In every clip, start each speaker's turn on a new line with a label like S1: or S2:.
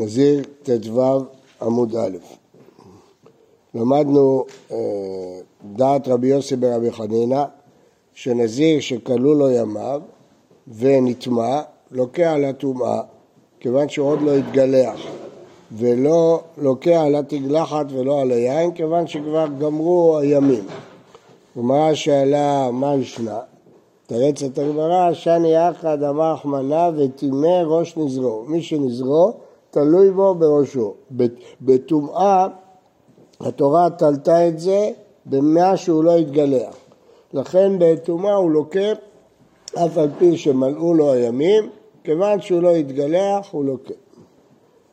S1: נזיר ט"ו עמוד א'. למדנו אה, דעת רבי יוסי ברבי חנינא, שנזיר שכלו לו ימיו ונטמע, לוקח על הטומאה, כיוון שהוא עוד לא התגלח, ולא לוקח על התגלחת ולא על היין, כיוון שכבר גמרו הימים. גמרא שאלה מה ישנה? תרץ את הגמרא, שני יחד אמר חמנה וטימא ראש נזרו. מי שנזרו, תלוי בו בראשו. בטומאה, התורה תלתה את זה במה שהוא לא התגלח. לכן בטומאה הוא לוקה, אף על פי שמלאו לו הימים, כיוון שהוא לא התגלח, הוא לוקה.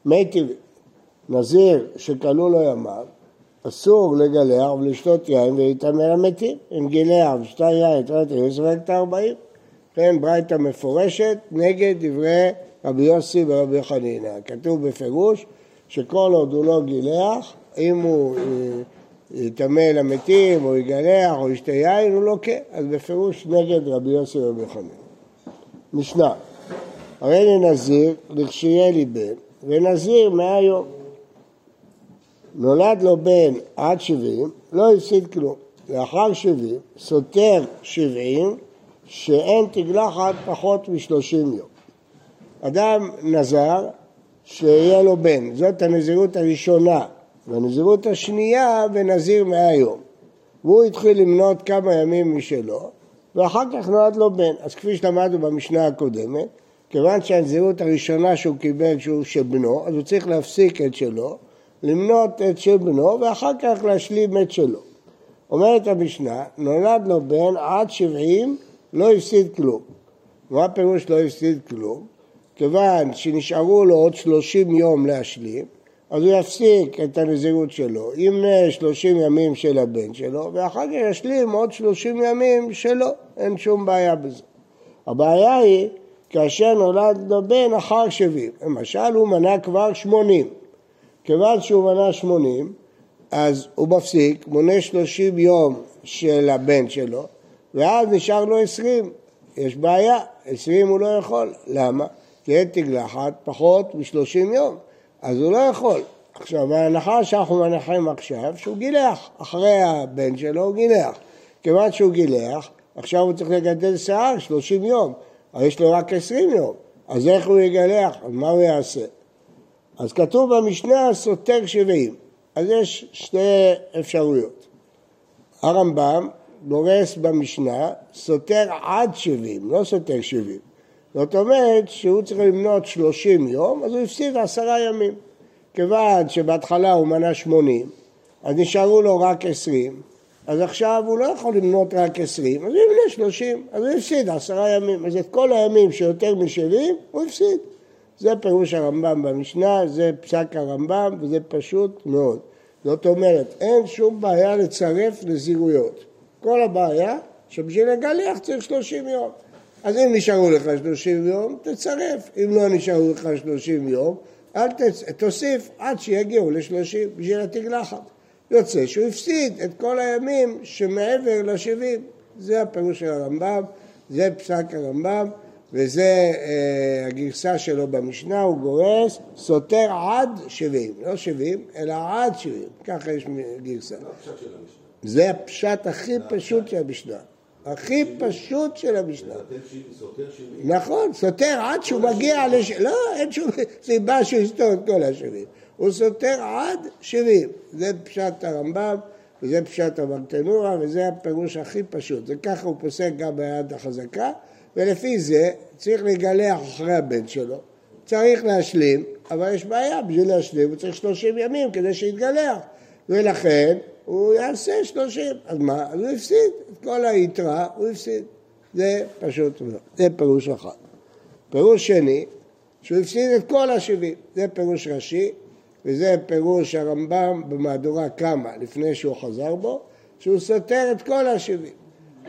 S1: מי טבעי, נזיר שכלו לו ימיו, אסור לגלח ולשתות יין ולהתעמר למתים. אם גילח ושתה יין, תראה את הארבעים. כן, ברייתא מפורשת נגד דברי רבי יוסי ורבי חנינא. כתוב בפירוש שכל עוד הוא לא גילח, אם הוא אה, יטמא למתים או יגלח או ישתה יין, הוא לא כן. אז בפירוש נגד רבי יוסי ורבי חנינא. משנה, הרי לנזיר לכשיהיה לי בן, ונזיר מאה יום. נולד לו בן עד שבעים, לא הפסיד כלום. לאחר שבעים, סותר שבעים, שאין תגלחת פחות משלושים יום. אדם נזר שיהיה לו בן, זאת הנזירות הראשונה, והנזירות השנייה ונזיר מאה יום. והוא התחיל למנות כמה ימים משלו, ואחר כך נולד לו בן. אז כפי שלמדנו במשנה הקודמת, כיוון שהנזירות הראשונה שהוא קיבל שהוא של בנו, אז הוא צריך להפסיק את שלו, למנות את של בנו ואחר כך להשלים את שלו. אומרת המשנה, נולד לו בן עד שבעים, לא הפסיד כלום. מה הפירוש לא הפסיד כלום? כיוון שנשארו לו עוד שלושים יום להשלים, אז הוא יפסיק את הנזירות שלו, ימנה שלושים ימים של הבן שלו, ואחר כך ישלים עוד שלושים ימים שלו, אין שום בעיה בזה. הבעיה היא כאשר נולד לו בן אחר שבעים, למשל הוא מנה כבר שמונים, כיוון שהוא מנה שמונים, אז הוא מפסיק, מונה שלושים יום של הבן שלו, ואז נשאר לו עשרים. יש בעיה, עשרים הוא לא יכול. למה? כי אין תגלחת פחות משלושים יום, אז הוא לא יכול. עכשיו, ההנחה שאנחנו מנחים עכשיו, שהוא גילח. אחרי הבן שלו הוא גילח. כיוון שהוא גילח, עכשיו הוא צריך לגדל שיער שלושים יום, אבל יש לו רק עשרים יום. אז איך הוא יגלח? מה הוא יעשה? אז כתוב במשנה סותר שבעים. אז יש שתי אפשרויות. הרמב"ם דורס במשנה סותר עד שבעים, לא סותר שבעים. זאת אומרת שהוא צריך למנות שלושים יום, אז הוא הפסיד עשרה ימים. כיוון שבהתחלה הוא מנה שמונים, אז נשארו לו רק עשרים, אז עכשיו הוא לא יכול למנות רק עשרים, אז הוא ימנה שלושים, אז הוא הפסיד עשרה ימים. אז את כל הימים שיותר משבעים, הוא הפסיד. זה פירוש הרמב"ם במשנה, זה פסק הרמב"ם וזה פשוט מאוד. זאת אומרת, אין שום בעיה לצרף נזירויות. כל הבעיה שבשביל לגלח צריך 30 יום. אז אם נשארו לך 30 יום, תצרף. אם לא נשארו לך 30 יום, אל תצ... תוסיף עד שיגיעו ל-30 בשביל התגלחת. יוצא שהוא הפסיד את כל הימים שמעבר ל-70. זה הפירוש של הרמב"ם, זה פסק הרמב"ם. וזה אה, הגרסה שלו במשנה, הוא גורס סותר עד 70, לא 70, אלא עד 70, ככה יש גרסה. זה הפשט הכי פשוט של המשנה. הכי פשוט של המשנה. נכון, סותר עד שהוא מגיע לש... לא, אין שום סיבה שהוא יסתור את כל השבעים. הוא סותר עד שבעים. זה פשט הרמב"ם, וזה פשט המרטנורה, וזה הפירוש הכי פשוט. זה ככה הוא פוסק גם ביד החזקה. ולפי זה צריך לגלח אחרי הבן שלו. צריך להשלים, אבל יש בעיה, בשביל להשלים הוא צריך 30 ימים כדי שיתגלח. ולכן הוא יעשה 30. אז מה? אז הוא הפסיד. את כל היתרה הוא הפסיד. זה פשוט. זה פירוש אחד. פירוש שני, שהוא הפסיד את כל השבעים. זה פירוש ראשי, וזה פירוש הרמב"ם במהדורה קמא, לפני שהוא חזר בו, שהוא סותר את כל השבעים.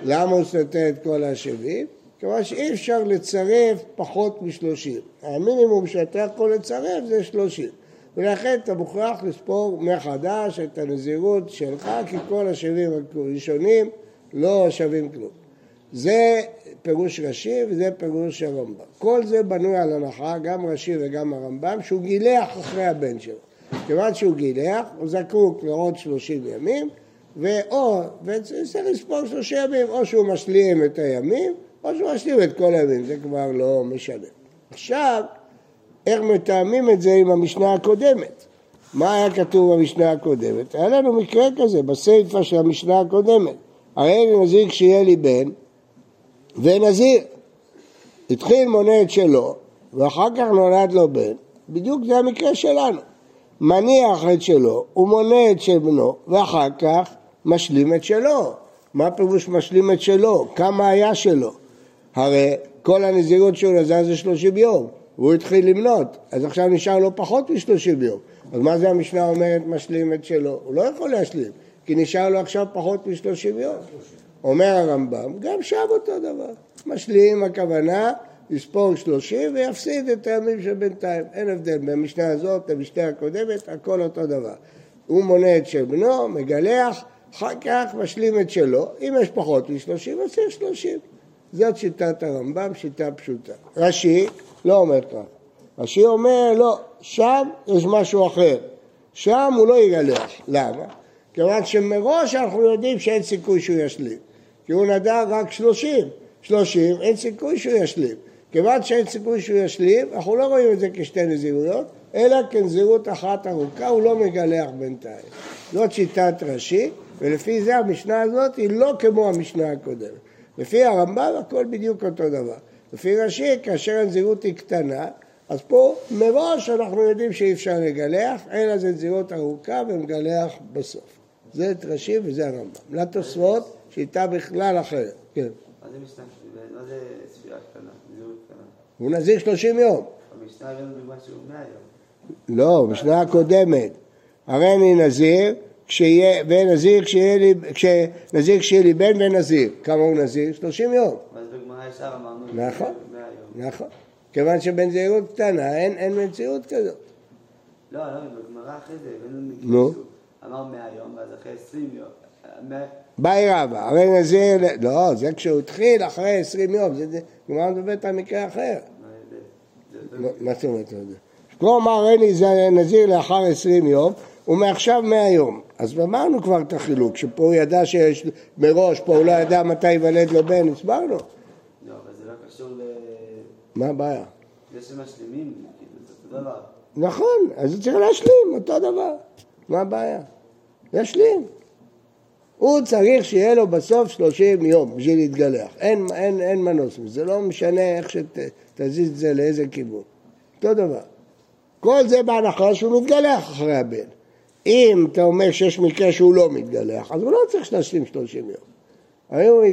S1: למה הוא סותר את כל השבעים? כיוון שאי אפשר לצרף פחות משלושים. המינימום שאתה יכול לצרף זה שלושים. ולכן אתה מוכרח לספור מחדש את הנזירות שלך, כי כל השבים הראשונים לא שווים כלום. זה פירוש רש"י וזה פירוש הרמב"ם. כל זה בנוי על הנחה, גם רש"י וגם הרמב"ם, שהוא גילח אחרי הבן שלו. כיוון שהוא גילח, הוא זקוק לעוד שלושים ימים, ואו, וצריך לספור שלושים ימים, או שהוא משלים את הימים, או שהוא משלים את כל הימים, זה כבר לא משנה. עכשיו, איך מתאמים את זה עם המשנה הקודמת? מה היה כתוב במשנה הקודמת? היה לנו מקרה כזה בסיפא של המשנה הקודמת. הרי אני נזיר כשיהיה לי בן ונזיר. התחיל מונה את שלו ואחר כך נולד לו בן, בדיוק זה המקרה שלנו. מניח את שלו, הוא מונה את של בנו ואחר כך משלים את שלו. מה פירוש משלים את שלו? כמה היה שלו? הרי כל הנזירות שהוא נזר זה שלושים יום, והוא התחיל למנות, אז עכשיו נשאר לו פחות משלושים יום. אז מה זה המשנה אומרת משלים את שלו? הוא לא יכול להשלים, כי נשאר לו עכשיו פחות משלושים יום. אומר הרמב"ם, גם שם אותו דבר. משלים הכוונה לספור שלושים ויפסיד את הימים של בינתיים. אין הבדל בין המשנה הזאת למשנה הקודמת, הכל אותו דבר. הוא מונה את של בנו, מגלח, אחר כך משלים את שלו. אם יש פחות משלושים, אז יש שלושים. זאת שיטת הרמב"ם, שיטה פשוטה. רש"י לא אומר כך. רש"י אומר, לא, שם יש משהו אחר. שם הוא לא יגלח. למה? כיוון שמראש אנחנו יודעים שאין סיכוי שהוא ישלים. כי הוא נדע רק שלושים. שלושים, אין סיכוי שהוא ישלים. כיוון שאין סיכוי שהוא ישלים, אנחנו לא רואים את זה כשתי נזירויות, אלא כנזירות אחת ארוכה, הוא לא מגלח בינתיים. זאת שיטת רש"י, ולפי זה המשנה הזאת היא לא כמו המשנה הקודמת. לפי הרמב"ם הכל בדיוק אותו דבר. לפי רש"י, כאשר הנזירות היא קטנה, אז פה מראש אנחנו יודעים שאי אפשר לגלח, אלא זה נזירות ארוכה ומגלח בסוף. זה את רש"י וזה הרמב"ם. לתוספות, שיטה בכלל אחרת. כן.
S2: מה זה משנה? מה זה ספירה קטנה? נזירות קטנה?
S1: הוא נזיר 30 יום.
S2: במשנה הבאנו דוגמה שהוא 100 יום.
S1: לא, בשנה הקודמת. הרי אני נזיר, כשיהיה, ונזיר כשיהיה לי, כשנזיר כשיהיה לי בן ונזיר. כמה הוא נזיר? 30 יום.
S2: אמרנו...
S1: נכון.
S2: 100 יום.
S1: נכון. כיוון שבנזירות קטנה אין, אין מציאות כזאת.
S2: לא, לא, בגמרא אחרי זה הבאנו שהוא אמר 100 יום, ואז אחרי 20 יום. 100
S1: באי רבא, הרי נזיר, לא, זה כשהוא התחיל אחרי 20 יום, זה גמרא מדברת על מקרה אחר.
S2: מה
S1: זאת אומרת? כלומר, הרי זה נזיר לאחר 20 יום, ומעכשיו 100 יום. אז אמרנו כבר את החילוק, שפה הוא ידע שיש מראש, פה הוא לא ידע מתי ייוולד לו בן, הסברנו.
S2: לא, אבל זה לא קשור ל...
S1: מה הבעיה?
S2: זה שמשלימים, כאילו, זה אותו דבר.
S1: נכון, אז הוא צריך להשלים, אותו דבר. מה הבעיה? להשלים. הוא צריך שיהיה לו בסוף 30 יום בשביל להתגלח. אין, אין, אין מנוס מזה, לא משנה איך שתזיז את זה לאיזה כיוון. אותו דבר. כל זה בהנחה שהוא מתגלח אחרי הבן. אם אתה אומר שיש מקרה שהוא לא מתגלח, אז הוא לא צריך להשלים 30 יום. הרי הוא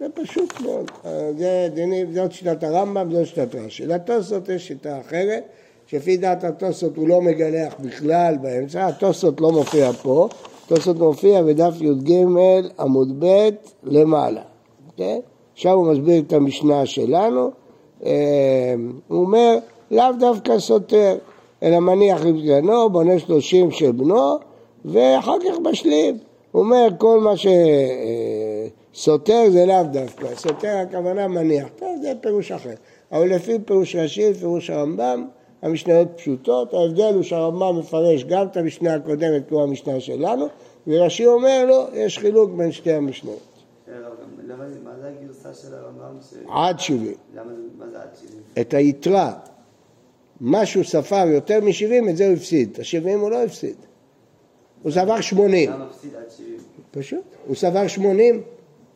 S1: זה, פשוט מאוד. אה, זה דינים, זאת שיטת הרמב"ם, זאת שיטת רש"י. לתוספות יש שיטה אחרת, שלפי דעת התוספות הוא לא מגלח בכלל באמצע, התוספות לא מופיע פה, התוספות מופיע בדף י"ג עמוד ב' למעלה, כן? עכשיו הוא מסביר את המשנה שלנו, אה, הוא אומר, לאו דווקא סותר, אלא מניח עם סגנו, בונה שלושים של בנו, ואחר כך משלים. הוא אומר, כל מה שסותר זה לאו דווקא, סותר הכוונה מניח, טוב, זה פירוש אחר. אבל לפי פירוש רש"י, פירוש הרמב"ם, המשניות פשוטות, ההבדל הוא שהרמב"ם מפרש גם את המשנה הקודמת כמו המשנה שלנו, ורש"י אומר לו, יש חילוק בין שתי המשניות.
S2: אה, לא, מה זה הגרסה של הרמב"ם?
S1: עד 70.
S2: למה זה, מה זה עד 70?
S1: את היתרה, מה שהוא ספר יותר מ-70, את זה הוא הפסיד. את ה-70 הוא לא הפסיד. הוא ספר 80,
S2: למה מפסיד עד 70?
S1: פשוט. הוא ספר 80,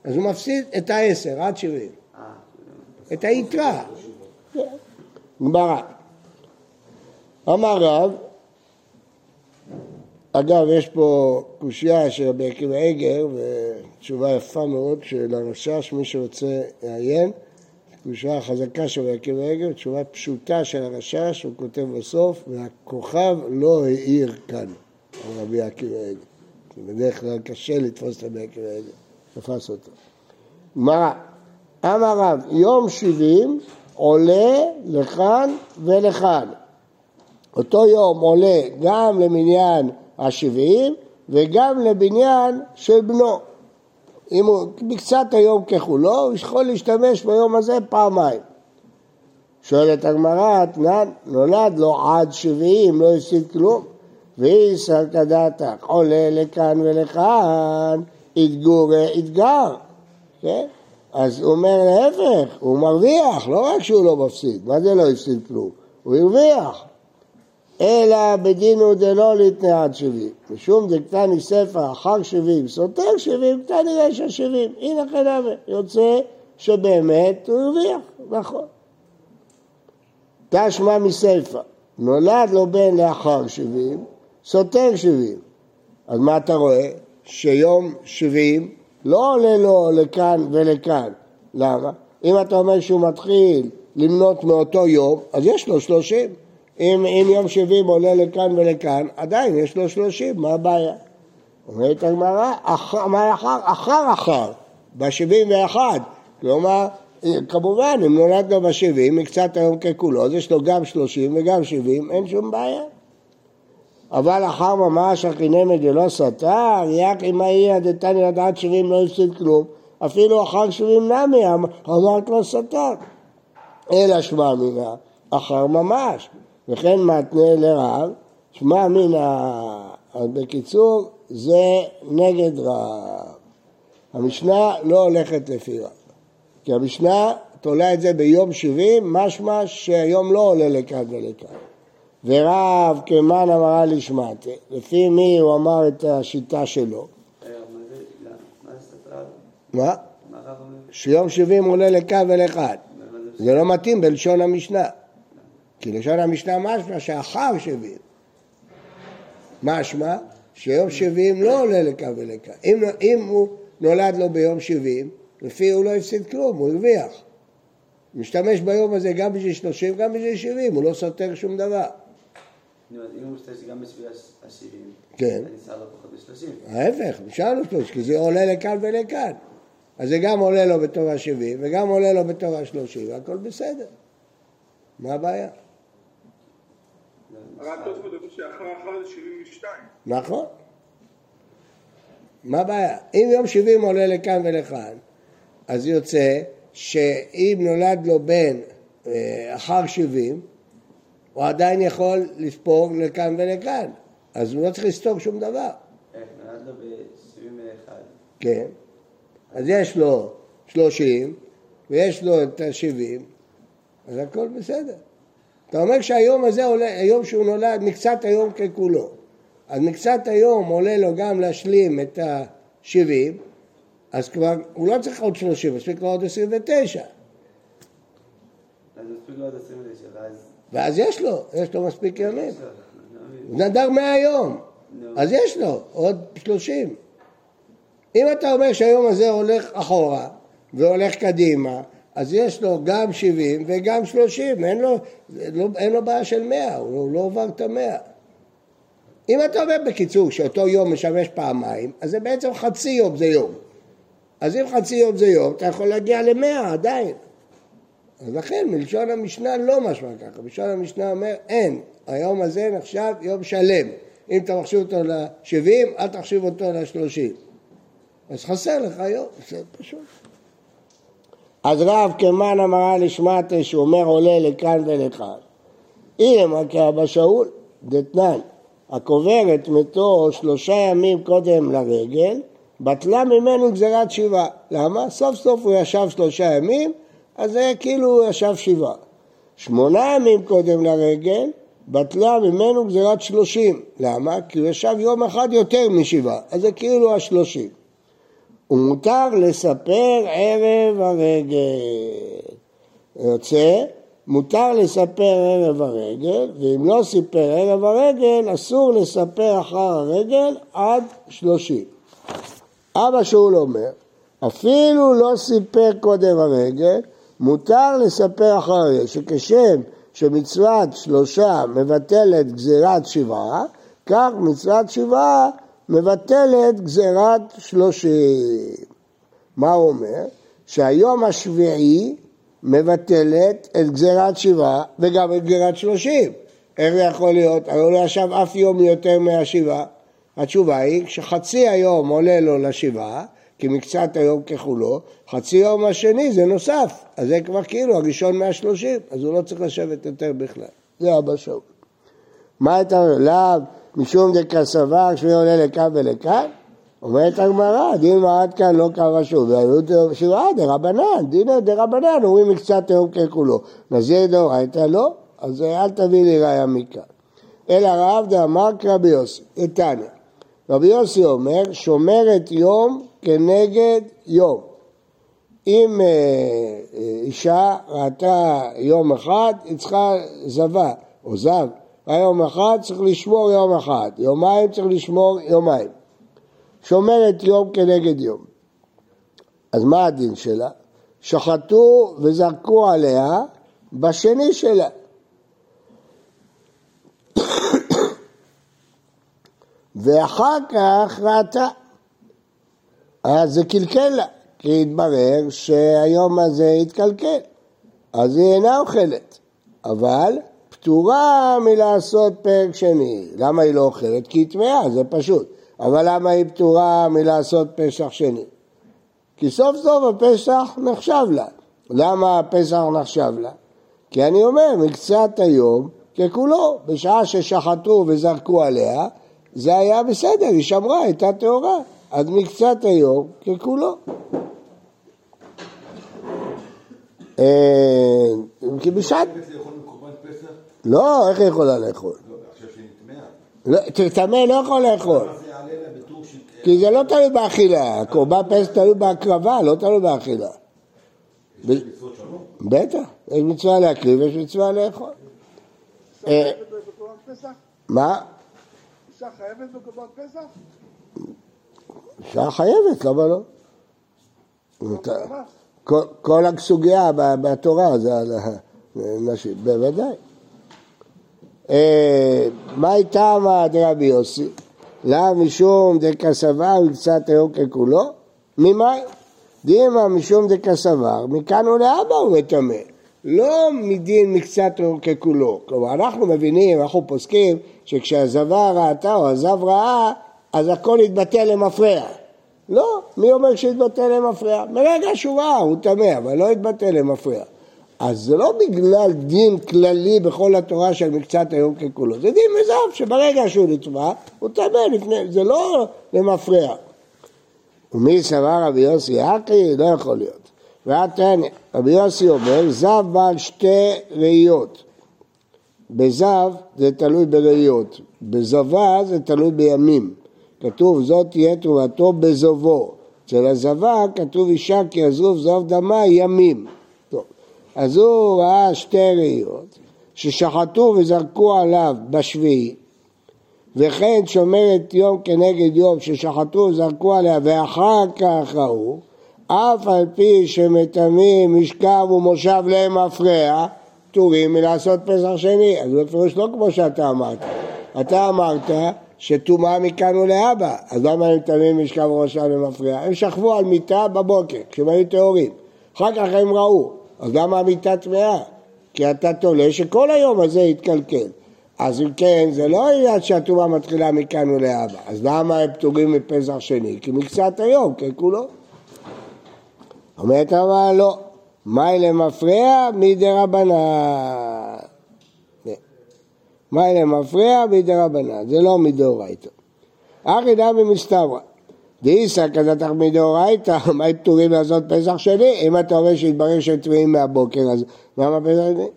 S1: אז הוא מפסיד את ה-10 עד 70.
S2: אה,
S1: את היתרה. גמרא. אמר רב, אגב, יש פה קושייה של רבי עקיבא עגר, ותשובה יפה מאוד של הרשש, מי שרוצה לעיין. קושייה חזקה של רבי עקיבא עגר, תשובה פשוטה של הרשש, הוא כותב בסוף, והכוכב לא האיר כאן, רבי עקיבא עגר. בדרך כלל קשה לתפוס את רבי עקיבא עגר, תפס אותו. גמרא, אמר רב, יום שבעים עולה לכאן ולכאן. אותו יום עולה גם למניין השבעים וגם לבניין של בנו. אם הוא מקצת היום ככולו, הוא יכול להשתמש ביום הזה פעמיים. שואלת הגמרא, נולד לו עד שביעים, לא הפסיד כלום. ואיסר כדתך, עולה לכאן ולכאן, יתגור יתגר, כן? אז הוא אומר להפך, הוא מרוויח, לא רק שהוא לא מפסיד, מה זה לא הפסיד כלום? הוא הרוויח. אלא בדינו דלא ליתנה עד שבעים. משום דקתני ספר אחר שבעים, סותר שבעים, קטני רשע שבעים. הנה חנמה, יוצא שבאמת הוא הרוויח, נכון. תשמע מספר, נולד לו בן לאחר שבעים, סותר שבעים. אז מה אתה רואה? שיום שבעים לא עולה לו לכאן ולכאן. למה? אם אתה אומר שהוא מתחיל למנות מאותו יום, אז יש לו שלושים. אם, אם יום שבעים עולה לכאן ולכאן, עדיין יש לו שלושים, מה הבעיה? אומרת הגמרא, מה אחר? אחר אחר, בשבעים ואחד. כלומר, כמובן, אם נולד לו בשבעים, מקצת היום ככולו, אז יש לו גם שלושים וגם שבעים, אין שום בעיה. אבל אחר ממש הכינמי דלא סתר, יק אם היה דתני לדעת שבעים לא הפסיד כלום, אפילו אחר שבעים נמי, אמרת לו סתר. אלא שמע מינה, אחר ממש. וכן מתנה לרב, שמע מינה, אז בקיצור, זה נגד רב. המשנה לא הולכת לפי רב. כי המשנה תולה את זה ביום שבעים, משמע שהיום לא עולה לכאן ולכאן. ורב כמן אמרה לשמעתי, לפי מי הוא אמר את השיטה שלו? מה? שיום שבעים עולה לכאן ולכאן. זה לא מתאים בלשון המשנה. כי לשון המשנה משמע שאחר שבעים. משמע שיום שבעים לא עולה לכאן ולכאן. אם, אם הוא נולד לו ביום שבעים, לפי הוא לא הפסיד כלום, הוא הרוויח. משתמש ביום הזה גם בשביל שלושים, גם בשביל שבעים, הוא לא סותר שום דבר.
S2: אם הוא גם
S1: כן.
S2: אני שר לו פחות בשלושים.
S1: ההפך, נשאר לו שלוש, כי זה עולה לכאן ולכאן. אז זה גם עולה לו בתור השבעים, וגם עולה לו בתור השלושים, והכל בסדר. מה הבעיה?
S3: 72.
S1: נכון. מה הבעיה? אם יום שבעים עולה לכאן ולכאן, אז יוצא שאם נולד לו בן אה, אחר שבעים, הוא עדיין יכול לספוג לכאן ולכאן, אז הוא לא צריך לספוג שום דבר.
S2: איך, נולד לו ב-71.
S1: כן. אז יש לו שלושים, ויש לו את השבעים, אז הכל בסדר. אתה אומר שהיום הזה עולה, היום שהוא נולד, מקצת היום ככולו. אז מקצת היום עולה לו גם להשלים את השבעים, אז כבר, הוא לא צריך עוד שלושים, מספיק לו עוד עשרים ותשע.
S2: אז מספיק לו עד 29, ואז...
S1: ואז יש לו, יש לו מספיק ימים. הוא נדר מאה יום. אז יש לו עוד שלושים. אם אתה אומר שהיום הזה הולך אחורה והולך קדימה, אז יש לו גם שבעים וגם שלושים, אין לו, לא, אין לו בעיה של מאה, הוא לא עבר את המאה. אם אתה אומר בקיצור שאותו יום משמש פעמיים, אז זה בעצם חצי יום זה יום. אז אם חצי יום זה יום, אתה יכול להגיע למאה עדיין. אז לכן מלשון המשנה לא משמע ככה, מלשון המשנה אומר אין, היום הזה נחשב יום שלם. אם אתה מחשיב אותו ל-70, אל תחשיב אותו ל-30. אז חסר לך יום, זה פשוט. אז רב כמן אמרה לשמטה אומר עולה לכאן ולכאן. הנה מכה אבא שאול, דתנן, הקוברת מתו שלושה ימים קודם לרגל, בטלה ממנו גזירת שבעה. למה? סוף סוף הוא ישב שלושה ימים, אז זה כאילו הוא ישב שבעה. שמונה ימים קודם לרגל, בטלה ממנו גזירת שלושים. למה? כי הוא ישב יום אחד יותר משבעה, אז זה כאילו השלושים. ומותר לספר ערב הרגל. יוצא, מותר לספר ערב הרגל, ואם לא סיפר ערב הרגל, אסור לספר אחר הרגל עד שלושים. אבא שאול אומר, אפילו לא סיפר קודם הרגל, מותר לספר אחר הרגל, שכשם שמצוות שלושה מבטלת גזירת שבעה, כך מצוות שבעה מבטלת גזירת שלושים. מה הוא אומר? שהיום השביעי מבטלת את גזירת שבעה וגם את גזירת שלושים. איך זה יכול להיות? הרי הוא לא ישב אף יום יותר מהשבעה. התשובה היא שחצי היום עולה לו לשבעה כי מקצת היום ככולו, חצי יום השני זה נוסף, אז זה כבר כאילו הראשון מהשלושים, אז הוא לא צריך לשבת יותר בכלל. זה אבא שאול. מה אתה אומר? לאו משום דקסבר כשהוא עולה לכאן ולכאן? אומרת הגמרא, דין מעט כאן לא קרא שוב, שבעה דרבנן, דינא דרבנן, אומרים מקצת היום ככולו. נזיר דאורייתא לא, אז אל תביא לי ראיה מכאן. אלא רב דאמר כרבי יוסי, איתניא. רבי יוסי אומר, שומרת יום כנגד יום. אם אה, אה, אישה ראתה יום אחד, היא צריכה זבה או זב. יום אחד צריך לשמור יום אחד, יומיים צריך לשמור יומיים. שומרת יום כנגד יום. אז מה הדין שלה? שחטו וזרקו עליה בשני שלה. ואחר כך ראתה. אז זה קלקל לה, כי התברר שהיום הזה התקלקל, אז היא אינה אוכלת, אבל פטורה מלעשות פרק שני. למה היא לא אוכלת? כי היא טמאה, זה פשוט. אבל למה היא פטורה מלעשות פסח שני? כי סוף סוף הפסח נחשב לה. למה הפסח נחשב לה? כי אני אומר, מקצת היום ככולו, בשעה ששחטו וזרקו עליה, זה היה בסדר, היא שמרה, הייתה טהורה. אז מקצת היום ככולו. אה, כי בשעת... לא, איך היא יכולה לאכול? לא, טמא לא יכול לאכול. כי זה לא תלוי באכילה, קורבן פסח תלוי בהקרבה, לא תלוי באכילה. בטח, יש מצווה להקריב ויש מצווה לאכול.
S3: אה,
S1: מה?
S3: אישה חייבת בקורבן פסח?
S1: אישה חייבת, למה לא? כל הסוגיה בתורה זה על הנשים, בוודאי. אה, מה איתם דרבי יוסי? לאו משום דקסבר וקצת היום ככולו? ממאי? דימה משום דקסבר, מכאן ולהבא הוא מטמא. לא מדין מקצת ככולו. כלומר, אנחנו מבינים, אנחנו פוסקים, שכשהזבה ראתה או הזב ראה, אז הכל יתבטל למפרע. לא, מי אומר שיתבטל למפרע? מרגע שהוא ראה, הוא טמא, אבל לא יתבטל למפרע. אז זה לא בגלל דין כללי בכל התורה של מקצת היום ככולו, זה דין מזהב שברגע שהוא נטבע, הוא טמא לפני, זה לא למפרע. ומי סבר רבי יוסי אקי? לא יכול להיות. ועתניא, רבי יוסי אומר, זב בעל שתי ראיות. בזב זה תלוי בראיות, בזבה זה תלוי בימים. כתוב זאת תהיה תרומתו בזובו. אצל הזבה כתוב אישה כי עזוב זוב דמה ימים. אז הוא ראה שתי ראיות ששחטו וזרקו עליו בשביעי וכן שומרת יום כנגד יום ששחטו וזרקו עליה ואחר כך ראו אף על פי שמטמאים משכב ומושב להם מפרע פטורים מלעשות פסח שני אז זה בפירוש לא כמו שאתה אמרת אתה אמרת שטומאה מכאן ולהבא אז למה הם מטמאים משכב ומושב למפרע? הם שכבו על מיטה בבוקר כשהם היו טהורים אחר כך הם ראו אז למה המיטה טמאה? כי אתה תולה שכל היום הזה יתקלקל. אז אם כן, זה לא עניין שהטומאה מתחילה מכאן ולהבא. אז למה הם פטורים מפסח שני? כי מקצת היום, כן כולו. אומרת אבל לא, מאי למפרע מדי רבנן. מאי למפרע מדי רבנן, זה לא מדאורייתא. אחי דמי מסתברא. דאיסא כזתך מדאורייתא, מה הם פטורים לעשות פסח שני? אם אתה אומר שהתברר שהם טמאים מהבוקר, אז למה פסח שני?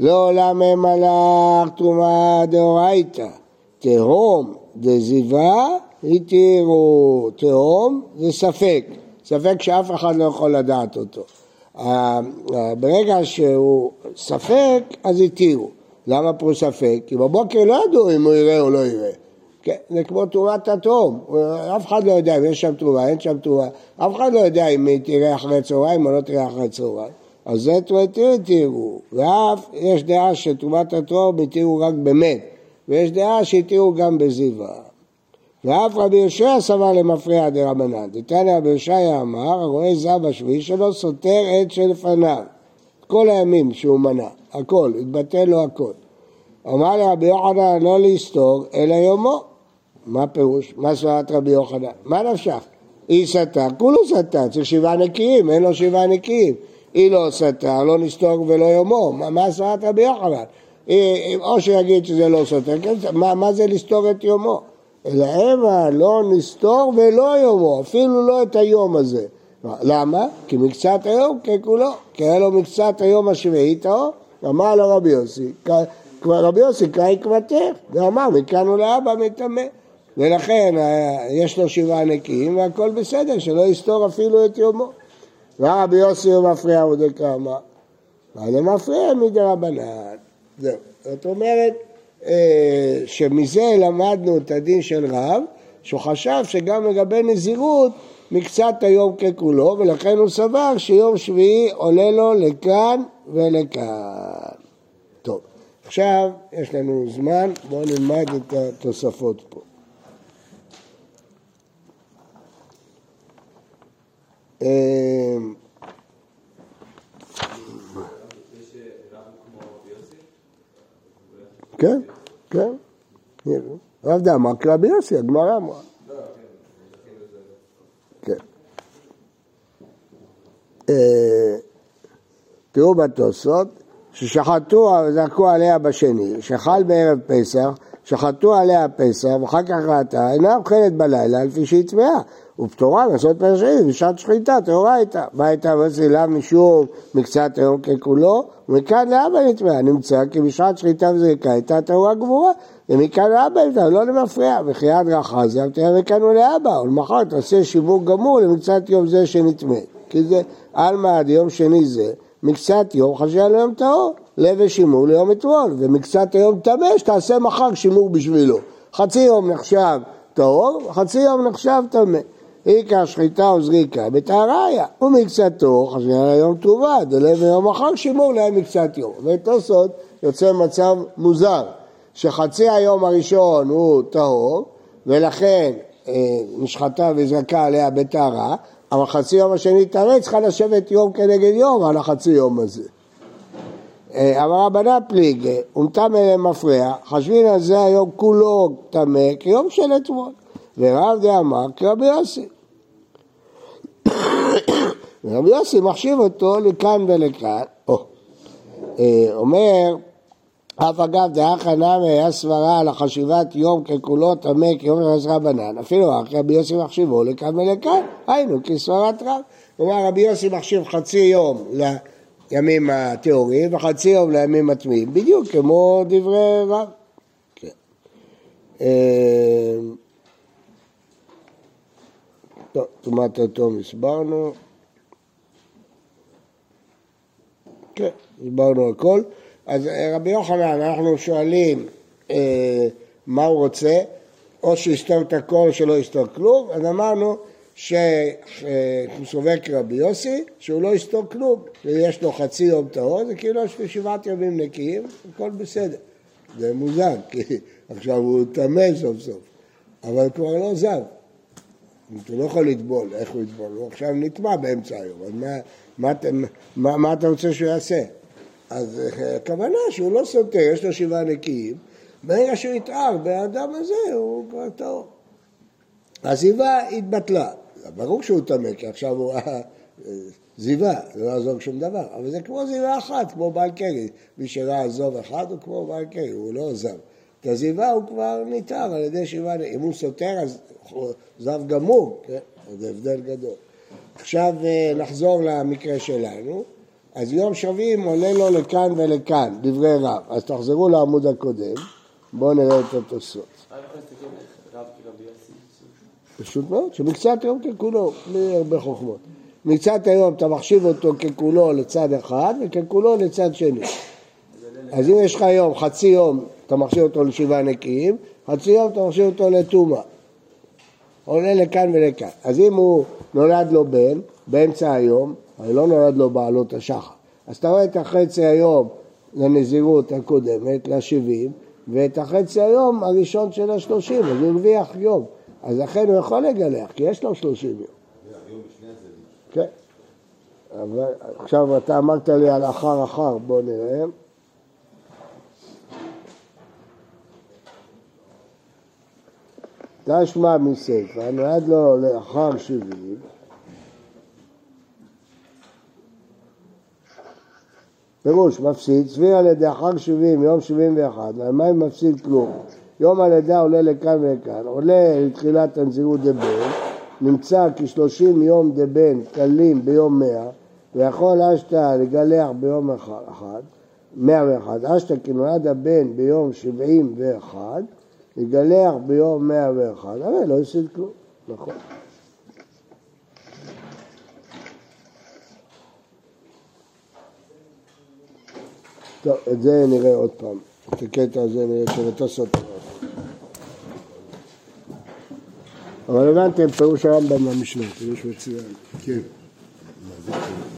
S1: לא עולה מהם הלך תרומה דאורייתא. תהום דזיבה התירו. תהום זה ספק, ספק שאף אחד לא יכול לדעת אותו. ברגע שהוא ספק, אז התירו. למה פה ספק? כי בבוקר לא ידעו אם הוא יראה או לא יראה. כן, זה כמו תרומת התהום, אף אחד לא יודע אם יש שם תרומה, אין שם תרומה, אף אחד לא יודע אם היא תראה אחרי צהריים או לא תראה אחרי צהריים. אז זה תראה תראו, ואף יש דעה שתרומת התהום התירו רק במת, ויש דעה שהתירו גם בזיווה. ואף רבי יהושע סבר למפריע דרבנן. דתניא רבי יהושע אמר, הרואה זב השביעי שלו סותר עת שלפניו. כל הימים שהוא מנה, הכל, התבטל לו הכל. אמר לרבי יוחנן לא לסתור אלא יומו. מה פירוש? מה סברת רבי יוחנן? מה נפשך? היא סתר, כולו סתר, צריך שבעה נקיים, אין לו שבעה נקיים. היא לא סתר, לא נסתור ולא יומו, מה, מה סברת רבי יוחנן? או שיגיד שזה לא סותר, כן, מה, מה זה לסתור את יומו? אלא המה לא נסתור ולא יומו, אפילו לא את היום הזה. למה? כי מקצת היום ככולו, כי היה לו מקצת היום השביעי טהור, אמר לו רבי יוסי, רבי יוסי קרא עקבתך, ואמר מכאן ולהבא מטמא. ולכן אה, יש לו שבעה נקיים והכל בסדר, שלא יסתור אפילו את יומו. ורבי יוסי הוא מפריע הוא דקאמר, ואני מפריע מדי רבנן. זהו. זאת אומרת שמזה למדנו את הדין של רב, שהוא חשב שגם לגבי נזירות מקצת היום ככולו, ולכן הוא סבר שיום שביעי עולה לו לכאן ולכאן. טוב, עכשיו יש לנו זמן, בואו נלמד את התוספות פה. כן, כן. רב דאמר כרבי יוסי, הגמרא אמרה. כן. אה, תראו בתוספות, ששחטו, זרקו עליה בשני, שחל בערב פסח, שחטו עליה פסח, ואחר כך ראתה, אינה אוכלת בלילה, לפי שהיא טמאה. ופטורה לעשות פרשעים בשעת שחיטה, טהורה הייתה. מה הייתה מסילה משום מקצת היום ככולו? ומכאן לאבא נטמעה, נמצא כי בשעת שחיטה וזריקה הייתה טהורה גבורה, ומכאן לאבא נטמעה, לא למפריע, וכי עד רחה זה תראה מכאן ולאבא, ולמחר תעשה שיווק גמור למקצת יום זה שנטמא. כי זה עלמא עד יום שני זה, מקצת יום חשב ליום טהור, לב ושימור ליום אתמול, ומקצת היום טמא שתעשה מחר שימור בשבילו. חצי יום נחשב טהור, חצי יום נחשב טמא. עיקר שחיטה או זריקה בטהרה היה, ומקצתו חשבו על היום תרובה, דלב ויום אחר שימור להם מקצת יום. ותוספות יוצא מצב מוזר, שחצי היום הראשון הוא טהור, ולכן אה, נשחטה וזרקה עליה בטהרה, אבל חצי יום השני טהרה צריכה לשבת יום כנגד יום על החצי יום הזה. אה, אבל רבנה פליגה, ומטמא להם מפריע, חשבין על זה היום כולו טמא כיום של אתמול. ורב דאמר כרבי יוסי. ורבי יוסי מחשיב אותו לכאן ולכאן. אה, אומר, אף אגב דאחא נמי היה סברה על החשיבת יום ככולו טמא כיום של רבנן, אפילו אחי רבי יוסי מחשיבו לכאן ולכאן, היינו כסברת רב. כלומר רבי יוסי מחשיב חצי יום לימים הטהורים וחצי יום לימים הטמאים, בדיוק כמו דברי רב. כן. אה, טוב, טומאת התום הסברנו. כן, הסברנו הכל. אז אה, רבי יוחנן, אנחנו שואלים אה, מה הוא רוצה, או שיסתור את הכל או שלא יסתור כלום, אז אמרנו סובר כרבי יוסי, שהוא לא יסתור כלום, ויש לו חצי יום טהור, זה כאילו יש לו שבעת ימים נקיים, הכל בסדר. זה מוזר, כי עכשיו הוא טמא סוף סוף, אבל כבר לא זב. הוא לא יכול לטבול, איך הוא יטבול? הוא עכשיו נטמע באמצע היום, אז מה, מה, מה, מה אתה רוצה שהוא יעשה? אז אה, הכוונה שהוא לא סותר, יש לו שבעה נקיים, ברגע שהוא יתער באדם הזה הוא כבר טהור. הזיווה התבטלה, ברור שהוא טמא, כי עכשיו הוא זיווה, זה לא יעזור שום דבר, אבל זה כמו זיווה אחת, כמו בעל קרי, מי שראה עזוב אחד הוא כמו בעל קרי, הוא לא עזב. את הזיווה הוא כבר נטהר על ידי שבעה, אם הוא סותר אז זב גמור, כן? זה הבדל גדול. עכשיו אה, נחזור למקרה שלנו. אז יום שווים עולה לו לכאן ולכאן, דברי רב. אז תחזרו לעמוד הקודם, בואו נראה את התוספות. פשוט מאוד, שמקצת היום ככולו, בלי הרבה חוכמות. מקצת היום אתה מחשיב אותו ככולו לצד אחד וככולו לצד שני. אז אם יש לך היום חצי יום אתה מחשיב אותו לשבעה נקיים, חצי יום אתה מחשיב אותו לטומאה. עולה לכאן ולכאן. אז אם הוא נולד לו בן, באמצע היום, הרי לא נולד לו בעלות השחר. אז אתה רואה את החצי היום לנזירות הקודמת, ל-70, ואת החצי היום הראשון של ה-30, אז הוא הרוויח יום. אז לכן הוא יכול לגלח, כי יש לו 30 יום. כן. עכשיו אתה אמרת לי על אחר אחר, בוא נראה. תשמע מסיפא, נולד לו לאחר שבעים, פירוש, מפסיד, צבי על ידי אחר שבעים, יום שבעים ואחד, והמים מפסיד כלום. יום הלידה עולה לכאן ולכאן, עולה לתחילת הנזירות דבן, נמצא כשלושים יום דבן קלים ביום מאה, ויכול אשתא לגלח ביום אחד, מאה ואחד, אשתא כנולד הבן ביום שבעים ואחד, לגלח ביום מאה ואחד, אבל לא הפסיד כלום, נכון. טוב, את זה נראה עוד פעם. את הקטע הזה נראה שבתוספות. אבל הבנתם פירוש הרמב"ם במשנה, פירוש מצוין. כן.